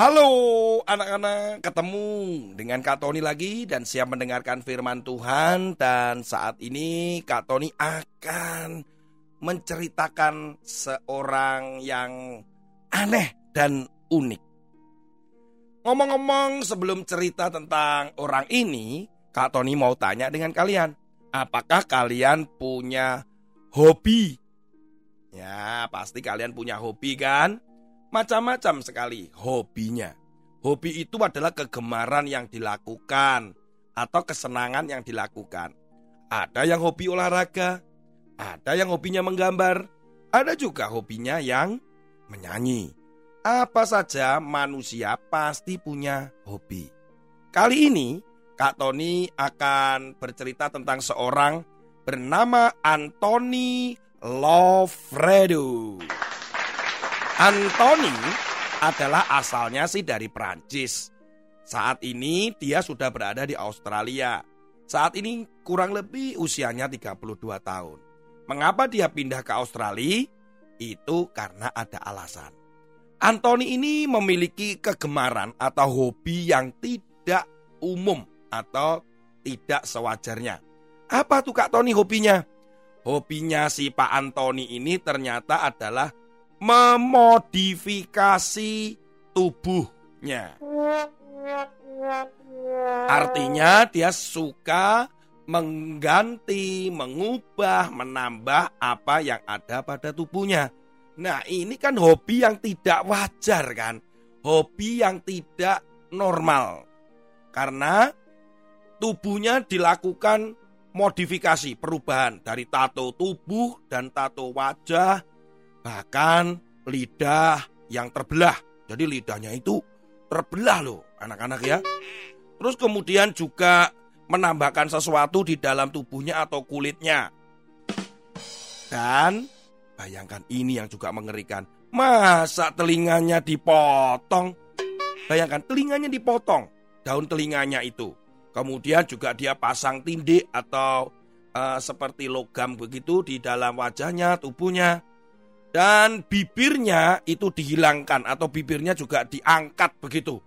Halo anak-anak, ketemu dengan Kak Tony lagi dan siap mendengarkan firman Tuhan dan saat ini Kak Tony akan menceritakan seorang yang aneh dan unik. Ngomong-ngomong sebelum cerita tentang orang ini, Kak Tony mau tanya dengan kalian, apakah kalian punya hobi? Ya, pasti kalian punya hobi kan? Macam-macam sekali hobinya. Hobi itu adalah kegemaran yang dilakukan atau kesenangan yang dilakukan. Ada yang hobi olahraga, ada yang hobinya menggambar, ada juga hobinya yang menyanyi. Apa saja manusia pasti punya hobi. Kali ini Kak Tony akan bercerita tentang seorang bernama Anthony Lofredo. Anthony adalah asalnya sih dari Prancis. Saat ini dia sudah berada di Australia. Saat ini kurang lebih usianya 32 tahun. Mengapa dia pindah ke Australia? Itu karena ada alasan. Anthony ini memiliki kegemaran atau hobi yang tidak umum atau tidak sewajarnya. Apa tuh Kak Tony hobinya? Hobinya si Pak Anthony ini ternyata adalah memodifikasi tubuhnya. Artinya dia suka mengganti, mengubah, menambah apa yang ada pada tubuhnya. Nah, ini kan hobi yang tidak wajar kan? Hobi yang tidak normal. Karena tubuhnya dilakukan modifikasi, perubahan dari tato tubuh dan tato wajah Bahkan lidah yang terbelah. Jadi lidahnya itu terbelah loh anak-anak ya. Terus kemudian juga menambahkan sesuatu di dalam tubuhnya atau kulitnya. Dan bayangkan ini yang juga mengerikan. Masa telinganya dipotong? Bayangkan telinganya dipotong, daun telinganya itu. Kemudian juga dia pasang tindik atau uh, seperti logam begitu di dalam wajahnya, tubuhnya. Dan bibirnya itu dihilangkan atau bibirnya juga diangkat begitu.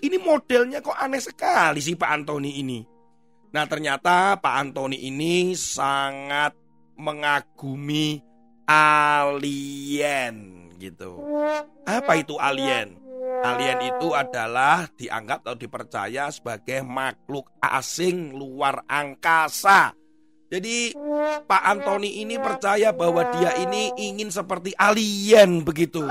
Ini modelnya kok aneh sekali sih Pak Antoni ini. Nah ternyata Pak Antoni ini sangat mengagumi alien gitu. Apa itu alien? Alien itu adalah dianggap atau dipercaya sebagai makhluk asing luar angkasa jadi Pak Antoni ini percaya bahwa dia ini ingin seperti alien begitu.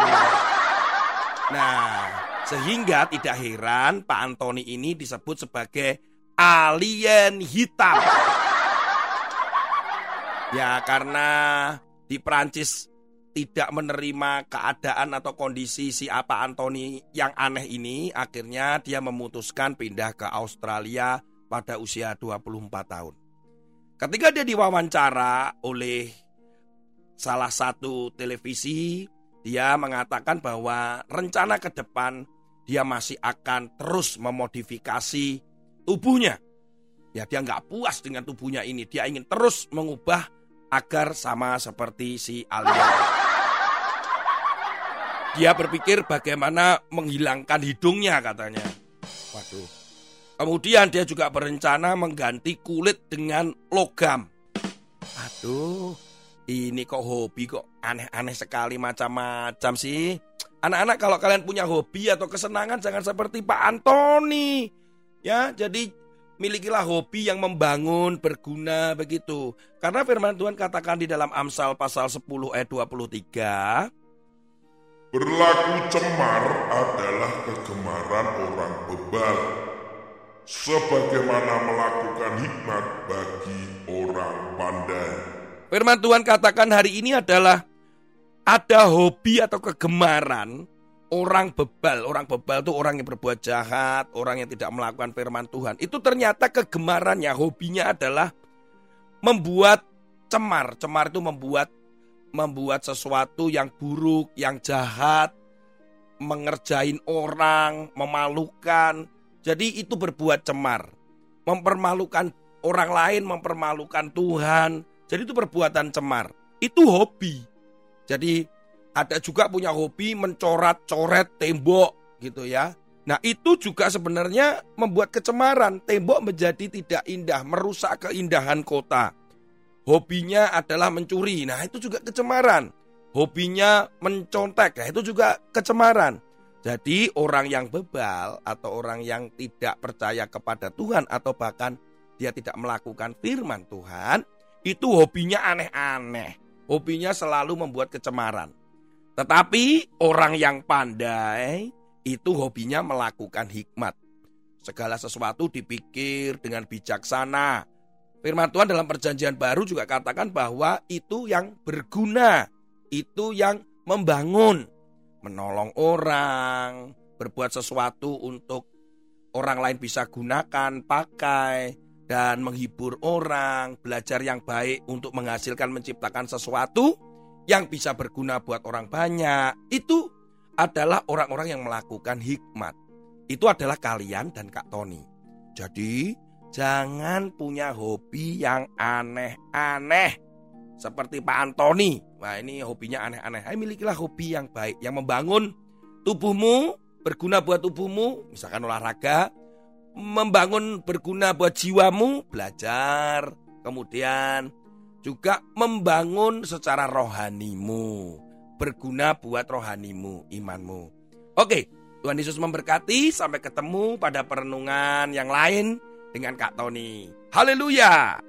Nah, sehingga tidak heran Pak Antoni ini disebut sebagai alien hitam. Ya, karena di Prancis tidak menerima keadaan atau kondisi si apa Antoni yang aneh ini, akhirnya dia memutuskan pindah ke Australia pada usia 24 tahun. Ketika dia diwawancara oleh salah satu televisi, dia mengatakan bahwa rencana ke depan dia masih akan terus memodifikasi tubuhnya. Ya dia nggak puas dengan tubuhnya ini, dia ingin terus mengubah agar sama seperti si alien. Dia berpikir bagaimana menghilangkan hidungnya katanya. Waduh, Kemudian dia juga berencana mengganti kulit dengan logam. Aduh, ini kok hobi kok aneh-aneh sekali macam-macam sih. Anak-anak kalau kalian punya hobi atau kesenangan jangan seperti Pak Antoni. Ya, jadi milikilah hobi yang membangun, berguna begitu. Karena firman Tuhan katakan di dalam Amsal pasal 10 ayat 23, Berlaku cemar adalah kegemaran orang bebal sebagaimana melakukan hikmat bagi orang pandai. Firman Tuhan katakan hari ini adalah ada hobi atau kegemaran orang bebal. Orang bebal itu orang yang berbuat jahat, orang yang tidak melakukan firman Tuhan. Itu ternyata kegemarannya, hobinya adalah membuat cemar. Cemar itu membuat membuat sesuatu yang buruk, yang jahat, mengerjain orang, memalukan. Jadi itu berbuat cemar. Mempermalukan orang lain, mempermalukan Tuhan. Jadi itu perbuatan cemar. Itu hobi. Jadi ada juga punya hobi mencoret-coret tembok gitu ya. Nah itu juga sebenarnya membuat kecemaran. Tembok menjadi tidak indah, merusak keindahan kota. Hobinya adalah mencuri. Nah, itu juga kecemaran. Hobinya mencontek. Nah, itu juga kecemaran. Jadi, orang yang bebal atau orang yang tidak percaya kepada Tuhan atau bahkan dia tidak melakukan firman Tuhan, itu hobinya aneh-aneh. Hobinya selalu membuat kecemaran. Tetapi orang yang pandai itu hobinya melakukan hikmat. Segala sesuatu dipikir dengan bijaksana, Firman Tuhan dalam perjanjian baru juga katakan bahwa itu yang berguna, itu yang membangun, menolong orang, berbuat sesuatu untuk orang lain bisa gunakan, pakai, dan menghibur orang, belajar yang baik untuk menghasilkan menciptakan sesuatu yang bisa berguna buat orang banyak. Itu adalah orang-orang yang melakukan hikmat. Itu adalah kalian dan Kak Tony. Jadi, Jangan punya hobi yang aneh-aneh. Seperti Pak Antoni. Wah ini hobinya aneh-aneh. Ayo milikilah hobi yang baik. Yang membangun tubuhmu. Berguna buat tubuhmu. Misalkan olahraga. Membangun berguna buat jiwamu. Belajar. Kemudian juga membangun secara rohanimu. Berguna buat rohanimu, imanmu. Oke, Tuhan Yesus memberkati. Sampai ketemu pada perenungan yang lain dengan Kak Tony. Haleluya!